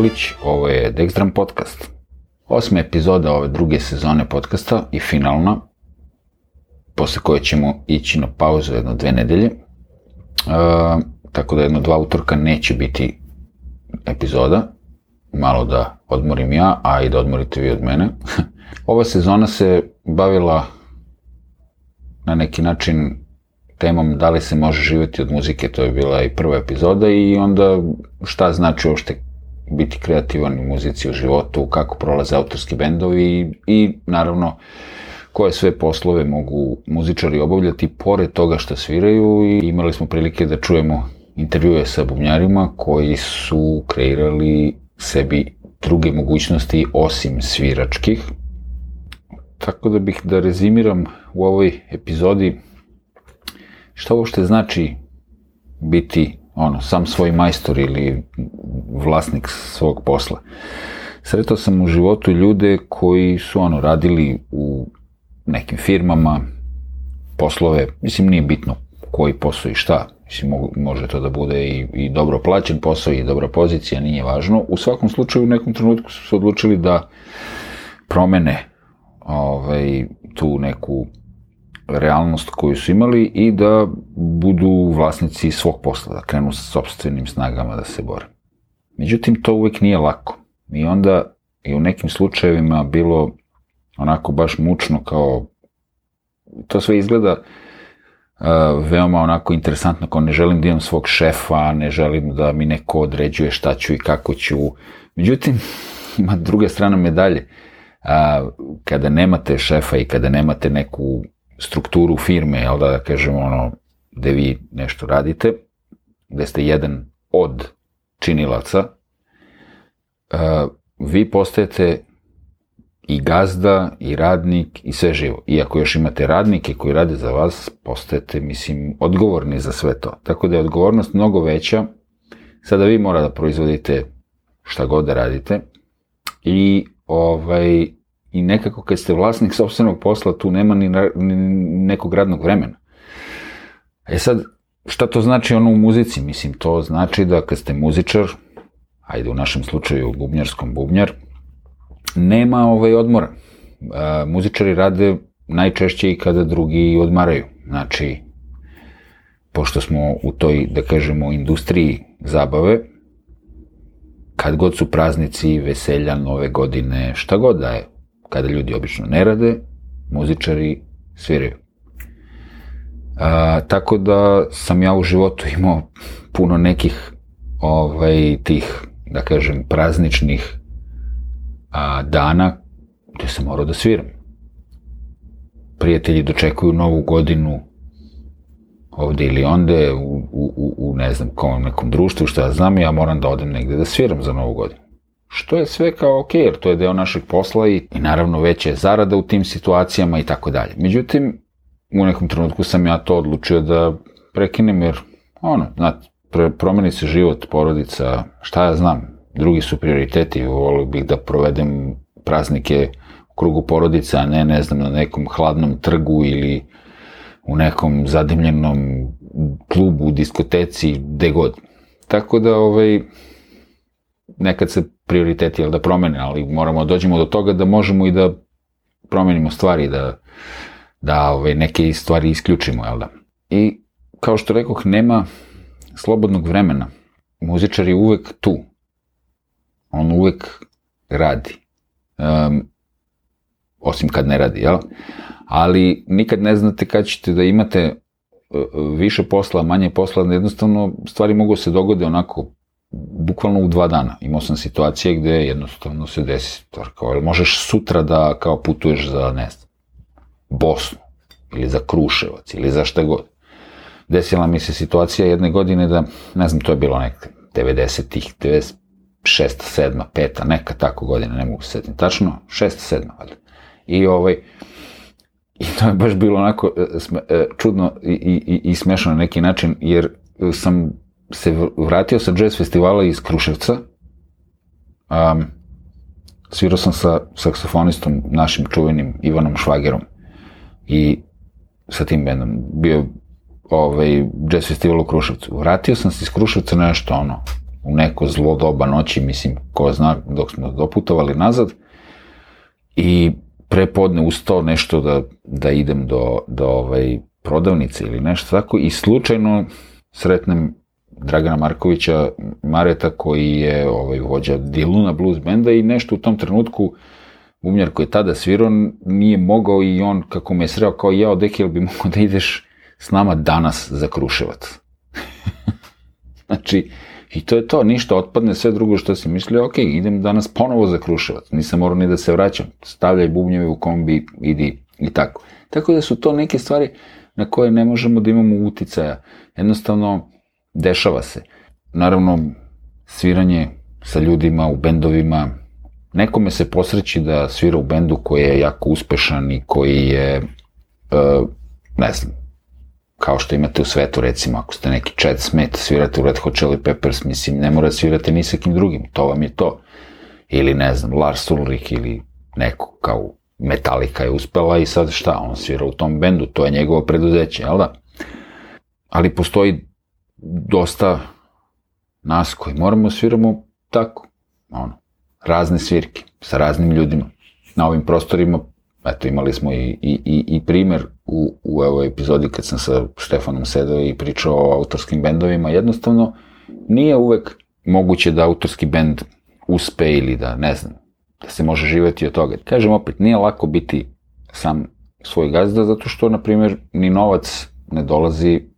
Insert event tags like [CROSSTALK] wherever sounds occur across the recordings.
Nikolić, ovo je Dexdram podcast. Osma epizoda ove druge sezone podcasta i finalna, posle koje ćemo ići na pauzu jedno dve nedelje. E, tako da jedno dva utorka neće biti epizoda, malo da odmorim ja, a i da odmorite vi od mene. [LAUGHS] Ova sezona se bavila na neki način temom da li se može živjeti od muzike, to je bila i prva epizoda i onda šta znači uopšte biti kreativan u muzici u životu, kako prolaze autorski bendovi i, i naravno koje sve poslove mogu muzičari obavljati pored toga što sviraju i imali smo prilike da čujemo intervjue sa bubnjarima koji su kreirali sebi druge mogućnosti osim sviračkih. Tako da bih da rezimiram u ovoj epizodi šta uopšte znači biti ono, sam svoj majstor ili vlasnik svog posla. Sretao sam u životu ljude koji su ono radili u nekim firmama, poslove, mislim nije bitno koji posao i šta, mislim može to da bude i, i dobro plaćen posao i dobra pozicija, nije važno. U svakom slučaju u nekom trenutku su se odlučili da promene ovaj, tu neku realnost koju su imali i da budu vlasnici svog posla, da krenu sa sobstvenim snagama da se bore. Međutim, to uvek nije lako. I onda i u nekim slučajevima bilo onako baš mučno kao to sve izgleda uh, veoma onako interesantno kao ne želim da imam svog šefa, ne želim da mi neko određuje šta ću i kako ću. Međutim, [LAUGHS] ima druga strana medalje. Uh, kada nemate šefa i kada nemate neku strukturu firme, jel da, kažemo ono, gde vi nešto radite, gde ste jedan od činilaca, uh, vi postajete i gazda, i radnik, i sve živo. Iako još imate radnike koji rade za vas, postajete, mislim, odgovorni za sve to. Tako da je odgovornost mnogo veća. Sada vi mora da proizvodite šta god da radite i ovaj, i nekako kad ste vlasnik sobstvenog posla, tu nema ni, ni nekog radnog vremena. E sad, šta to znači ono u muzici? Mislim, to znači da kad ste muzičar, ajde u našem slučaju bubnjarskom bubnjar, nema ovaj odmora. E, muzičari rade najčešće i kada drugi odmaraju. Znači, pošto smo u toj, da kažemo, industriji zabave, kad god su praznici, veselja, nove godine, šta god da je, kada ljudi obično ne rade, muzičari sviraju. A, tako da sam ja u životu imao puno nekih ovaj, tih, da kažem, prazničnih a, dana gde sam morao da sviram. Prijatelji dočekuju novu godinu ovde ili onde, u, u, u ne znam, kom, nekom društvu, šta ja znam, ja moram da odem negde da sviram za novu godinu. Što je sve kao ok, jer to je deo našeg posla i, i naravno veća je zarada u tim situacijama i tako dalje. Međutim, u nekom trenutku sam ja to odlučio da prekinem, jer ono, znate, promeni se život, porodica, šta ja znam, drugi su prioriteti, volio bih da provedem praznike u krugu porodica, a ne, ne znam, na nekom hladnom trgu ili u nekom zadimljenom klubu, diskoteci, gde god. Tako da, ovaj, nekad se prioriteti, jel, da promene, ali moramo da dođemo do toga da možemo i da promenimo stvari, da, da ovaj, neke stvari isključimo, jel da. I, kao što rekoh, nema slobodnog vremena. Muzičar je uvek tu, on uvek radi. Um, osim kad ne radi, jel? Ali nikad ne znate kad ćete da imate e, više posla, manje posla, jednostavno stvari mogu se dogode onako bukvalno u dva dana. Imao sam situacije gde jednostavno se desi stvar kao, možeš sutra da kao putuješ za, ne znam, Bosnu, ili za Kruševac, ili za šta god. Desila mi se situacija jedne godine da, ne znam, to je bilo neka 90-ih, 90, šesta, sedma, peta, neka tako godina, ne mogu se setiti tačno, šesta, sedma, valjda. I ovaj, i to je baš bilo onako e, e, čudno i, i, i smešno na neki način, jer sam se vratio sa jazz festivala iz Kruševca, um, svirao sam sa saksofonistom našim čuvenim Ivanom Švagerom i sa tim bendom bio ovaj, jazz festival u Kruševcu. Vratio sam se iz Kruševca nešto ono, u neko zlo doba noći, mislim, ko zna dok smo doputovali nazad, i prepodne ustao nešto da, da idem do, do ovaj, prodavnice ili nešto tako i slučajno sretnem Dragana Markovića Mareta koji je ovaj, vođa Diluna blues benda i nešto u tom trenutku bumljar koji je tada svirao nije mogao i on kako me je sreo kao ja deki, bi mogao da ideš s nama danas za Kruševac. [LAUGHS] znači, i to je to, ništa, otpadne sve drugo što si mislio, ok, idem danas ponovo za Kruševac, nisam morao ni da se vraćam, stavljaj bubnjeve u kombi, idi i tako. Tako da su to neke stvari na koje ne možemo da imamo uticaja. Jednostavno, dešava se. Naravno, sviranje sa ljudima u bendovima, nekome se posreći da svira u bendu koji je jako uspešan i koji je, uh, ne znam, kao što imate u svetu, recimo, ako ste neki Chad Smith, svirate u Red Hot Chili Peppers, mislim, ne mora da svirate ni sa kim drugim, to vam je to. Ili, ne znam, Lars Ulrich ili neko kao Metallica je uspela i sad šta, on svira u tom bendu, to je njegovo preduzeće, jel da? Ali postoji dosta nas koji moramo da sviramo tako, ono, razne svirke, sa raznim ljudima. Na ovim prostorima, eto, imali smo i, i, i, i primer u, u ovoj epizodi kad sam sa Štefanom sedao i pričao o autorskim bendovima, jednostavno nije uvek moguće da autorski bend uspe ili da, ne znam, da se može živeti od toga. Kažem opet, nije lako biti sam svoj gazda, zato što, na primjer, ni novac ne dolazi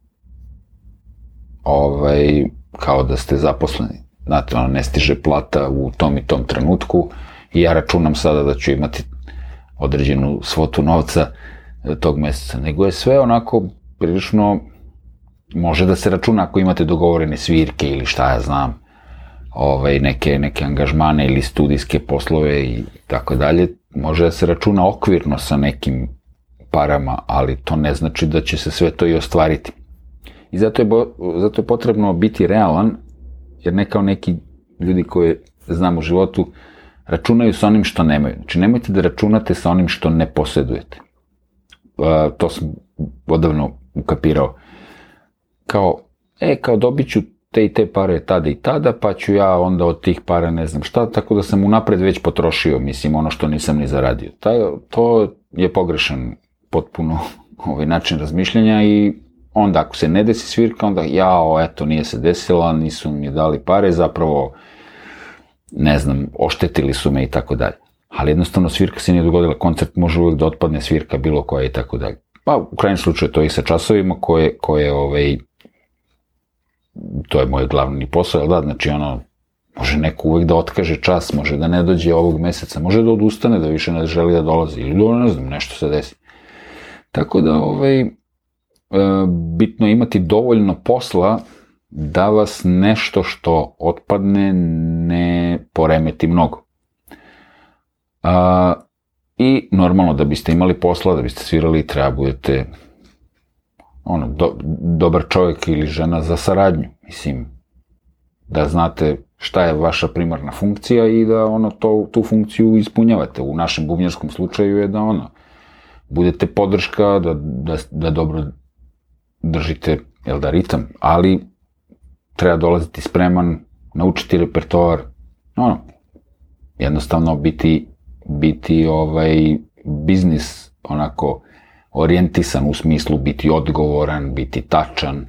ovaj, kao da ste zaposleni. Znate, ono, ne stiže plata u tom i tom trenutku i ja računam sada da ću imati određenu svotu novca e, tog meseca, nego je sve onako prilično može da se računa ako imate dogovorene svirke ili šta ja znam, ovaj, neke, neke angažmane ili studijske poslove i tako dalje, može da se računa okvirno sa nekim parama, ali to ne znači da će se sve to i ostvariti. I zato je, bo, zato je potrebno biti realan, jer ne kao neki ljudi koje znam u životu, računaju sa onim što nemaju. Znači, nemojte da računate sa onim što ne posjedujete. Uh, to sam odavno ukapirao. Kao, e, kao dobit ću te i te pare tada i tada, pa ću ja onda od tih para ne znam šta, tako da sam unapred već potrošio, mislim, ono što nisam ni zaradio. Taj, to je pogrešan potpuno [LAUGHS] ovaj način razmišljanja i onda ako se ne desi svirka, onda jao, eto, nije se desila, nisu mi dali pare, zapravo, ne znam, oštetili su me i tako dalje. Ali jednostavno svirka se nije dogodila, koncert može uvijek da otpadne svirka bilo koja i tako dalje. Pa u krajnjem slučaju to i sa časovima koje, koje ovaj, to je moj glavni posao, jel da, znači ono, može neko uvek da otkaže čas, može da ne dođe ovog meseca, može da odustane, da više ne želi da dolazi, ili da ne znam, nešto se desi. Tako da, ovaj, bitno je imati dovoljno posla da vas nešto što otpadne ne poremeti mnogo. A, I normalno da biste imali posla, da biste svirali, treba budete ono, do, dobar čovjek ili žena za saradnju. Mislim, da znate šta je vaša primarna funkcija i da ono to, tu funkciju ispunjavate. U našem bubnjarskom slučaju je da ono, budete podrška, da, da, da dobro držite jel da, ritam, ali treba dolaziti spreman, naučiti repertoar, ono, jednostavno biti, biti ovaj biznis onako orijentisan u smislu biti odgovoran, biti tačan,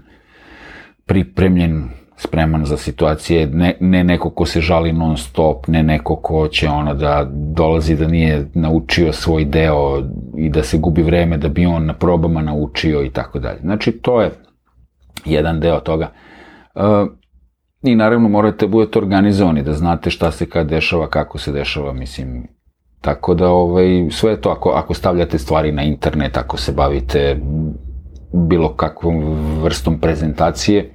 pripremljen, spreman za situacije, ne, ne neko ko se žali non stop, ne neko ko će ono da dolazi da nije naučio svoj deo i da se gubi vreme da bi on na probama naučio i tako dalje. Znači to je jedan deo toga. Uh, I naravno morate budete organizovani, da znate šta se kad dešava, kako se dešava, mislim, tako da ovaj, sve to, ako, ako stavljate stvari na internet, ako se bavite bilo kakvom vrstom prezentacije,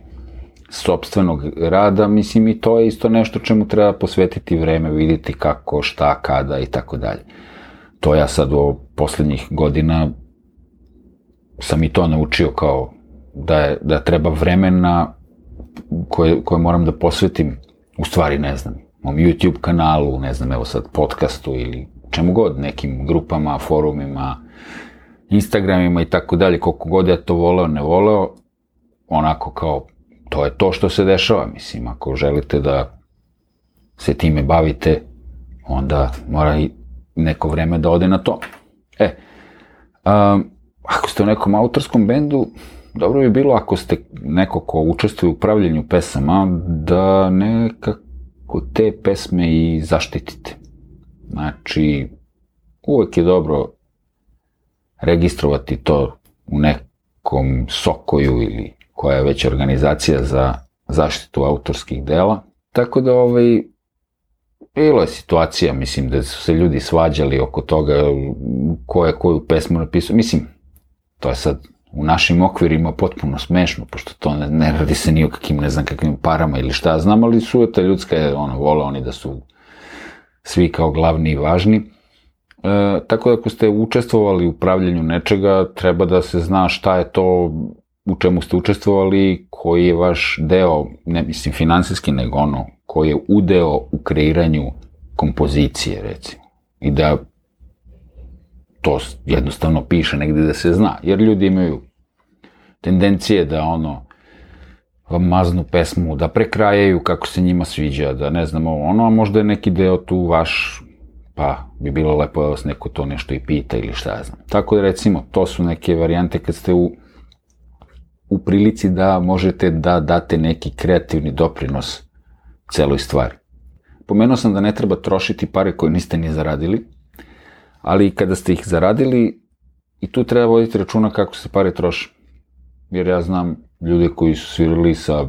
sobstvenog rada, mislim i to je isto nešto čemu treba posvetiti vreme, vidjeti kako, šta, kada i tako dalje. To ja sad u poslednjih godina sam i to naučio kao da, je, da treba vremena koje, koje moram da posvetim, u stvari ne znam, mom YouTube kanalu, ne znam, evo sad podcastu ili čemu god, nekim grupama, forumima, Instagramima i tako dalje, koliko god ja to voleo, ne voleo, onako kao to je to što se dešava, mislim, ako želite da se time bavite, onda mora i neko vreme da ode na to. E, um, ako ste u nekom autorskom bendu, dobro bi bilo ako ste neko ko učestvuje u upravljanju pesama, da nekako te pesme i zaštitite. Znači, uvek je dobro registrovati to u nekom sokoju ili koja je već organizacija za zaštitu autorskih dela. Tako da ovaj, bilo je situacija, mislim, da su se ljudi svađali oko toga ko je koju pesmu napisao. Mislim, to je sad u našim okvirima potpuno smešno, pošto to ne, ne radi se ni o kakvim, ne znam kakvim parama ili šta znam, ali su ta ljudska je, ono, vole oni da su svi kao glavni i važni. E, tako da ako ste učestvovali u pravljenju nečega, treba da se zna šta je to u čemu ste učestvovali, koji je vaš deo, ne mislim finansijski, nego ono, koji je udeo u kreiranju kompozicije, recimo. I da to jednostavno piše negde da se zna, jer ljudi imaju tendencije da ono, maznu pesmu, da prekrajaju kako se njima sviđa, da ne znam ovo ono, a možda je neki deo tu vaš, pa bi bilo lepo da vas neko to nešto i pita ili šta ja znam. Tako da recimo, to su neke varijante kad ste u, u prilici da možete da date neki kreativni doprinos celoj stvari. Pomenuo sam da ne treba trošiti pare koje niste ni zaradili, ali kada ste ih zaradili, i tu treba voditi računa kako se pare troše. Jer ja znam ljude koji su svirali sa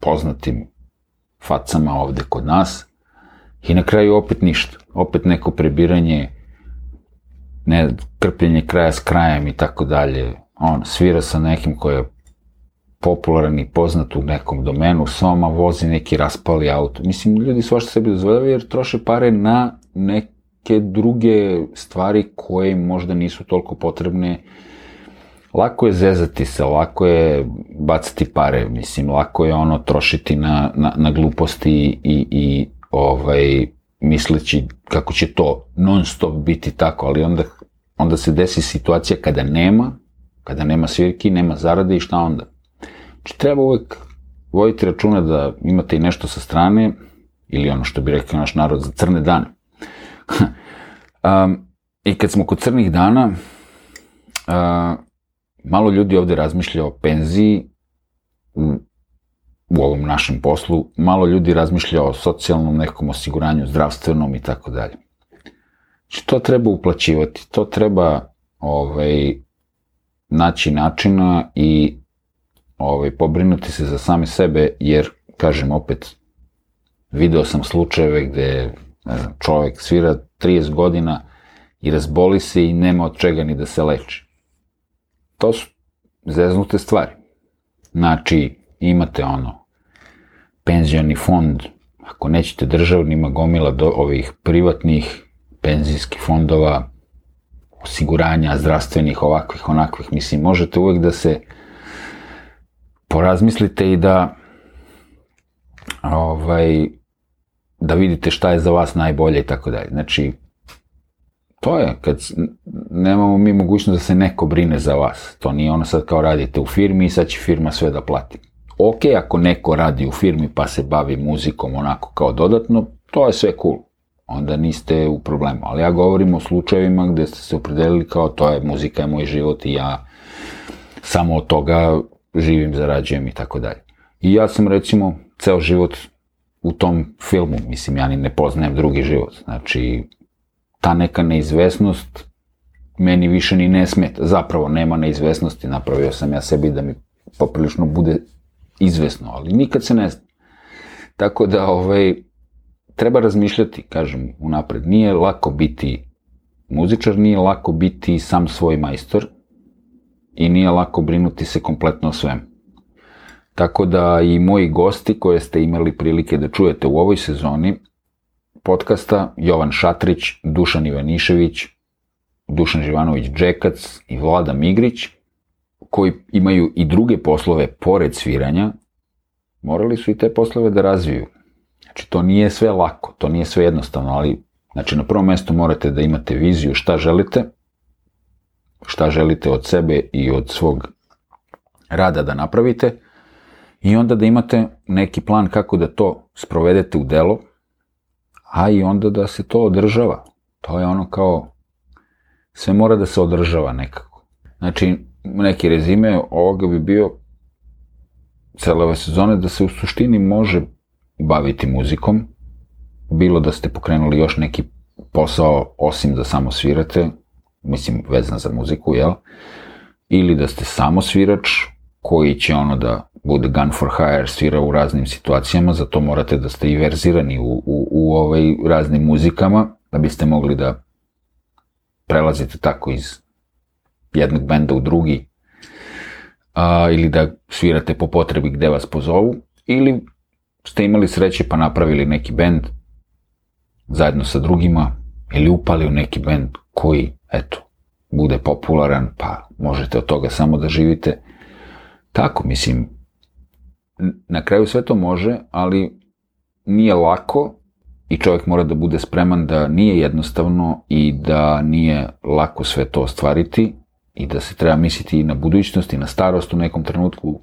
poznatim facama ovde kod nas i na kraju opet ništa. Opet neko prebiranje, ne, krpljenje kraja s krajem i tako dalje. On svira sa nekim ko je popularan i poznat u nekom domenu, soma vozi neki raspali auto. Mislim, ljudi svašta sebi dozvoljavaju jer troše pare na neke druge stvari koje možda nisu toliko potrebne. Lako je zezati se, lako je bacati pare, mislim, lako je ono trošiti na, na, na gluposti i, i ovaj, misleći kako će to non stop biti tako, ali onda, onda se desi situacija kada nema, kada nema svirki, nema zarade i šta onda? Znači, treba uvek voditi računa da imate i nešto sa strane, ili ono što bi rekao naš narod, za crne dane. [LAUGHS] um, I kad smo kod crnih dana, uh, malo ljudi ovde razmišlja o penziji u, u ovom našem poslu, malo ljudi razmišlja o socijalnom nekom osiguranju, zdravstvenom i tako dalje. Znači, to treba uplaćivati, to treba ovaj, naći načina i ovaj, pobrinuti se za same sebe, jer, kažem opet, video sam slučajeve gde ne znam, čovek svira 30 godina i razboli se i nema od čega ni da se leči. To su zeznute stvari. Znači, imate ono, penzioni fond, ako nećete državni, ima gomila do ovih privatnih penzijskih fondova, osiguranja, zdravstvenih, ovakvih, onakvih, mislim, možete uvek da se porazmislite i da ovaj, da vidite šta je za vas najbolje i tako dalje. Znači, to je, kad nemamo mi mogućnost da se neko brine za vas. To nije ono sad kao radite u firmi i sad će firma sve da plati. Ok, ako neko radi u firmi pa se bavi muzikom onako kao dodatno, to je sve cool. Onda niste u problemu. Ali ja govorim o slučajevima gde ste se opredelili kao to je muzika je moj život i ja samo od toga živim, zarađujem i tako dalje. I ja sam recimo ceo život u tom filmu, mislim ja ni ne poznajem drugi život. Znači, ta neka neizvesnost meni više ni ne smeta. Zapravo nema neizvesnosti, napravio sam ja sebi da mi poprilično bude izvesno, ali nikad se ne zna. Tako da, ovaj, treba razmišljati, kažem, unapred. Nije lako biti muzičar, nije lako biti sam svoj majstor, i nije lako brinuti se kompletno o svemu. Tako da i moji gosti koje ste imali prilike da čujete u ovoj sezoni podcasta, Jovan Šatrić, Dušan Ivanišević, Dušan Živanović Džekac i Vlada Migrić, koji imaju i druge poslove pored sviranja, morali su i te poslove da razviju. Znači, to nije sve lako, to nije sve jednostavno, ali znači, na prvom mestu morate da imate viziju šta želite, šta želite od sebe i od svog rada da napravite I onda da imate neki plan kako da to sprovedete u delo, a i onda da se to održava. To je ono kao, sve mora da se održava nekako. Znači, neki rezime ovoga bi bio cele ove sezone da se u suštini može baviti muzikom, bilo da ste pokrenuli još neki posao osim da samo svirate, mislim vezan za muziku, jel? Ili da ste samo svirač koji će ono da bude gun for hire, svira u raznim situacijama, zato morate da ste i verzirani u, u, u ovaj raznim muzikama, da biste mogli da prelazite tako iz jednog benda u drugi, a, ili da svirate po potrebi gde vas pozovu, ili ste imali sreće pa napravili neki bend zajedno sa drugima, ili upali u neki bend koji, eto, bude popularan, pa možete od toga samo da živite. Tako, mislim, na kraju sve to može, ali nije lako i čovjek mora da bude spreman da nije jednostavno i da nije lako sve to ostvariti i da se treba misliti i na budućnost i na starost u nekom trenutku.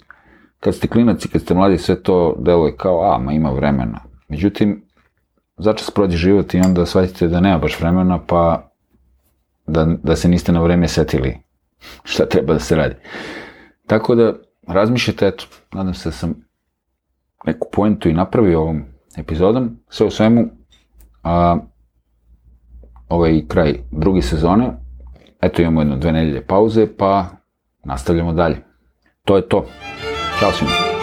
Kad ste klinac i kad ste mladi, sve to deluje kao, a, ma ima vremena. Međutim, začas prođe život i onda shvatite da nema baš vremena, pa da, da se niste na vreme setili [LAUGHS] šta treba da se radi. Tako da, razmišljate, eto, nadam se da sam neku poentu i napravio ovom epizodom, sve u svemu, a, ovaj kraj druge sezone, eto imamo jedno dve nedelje pauze, pa nastavljamo dalje. To je to. 告诉你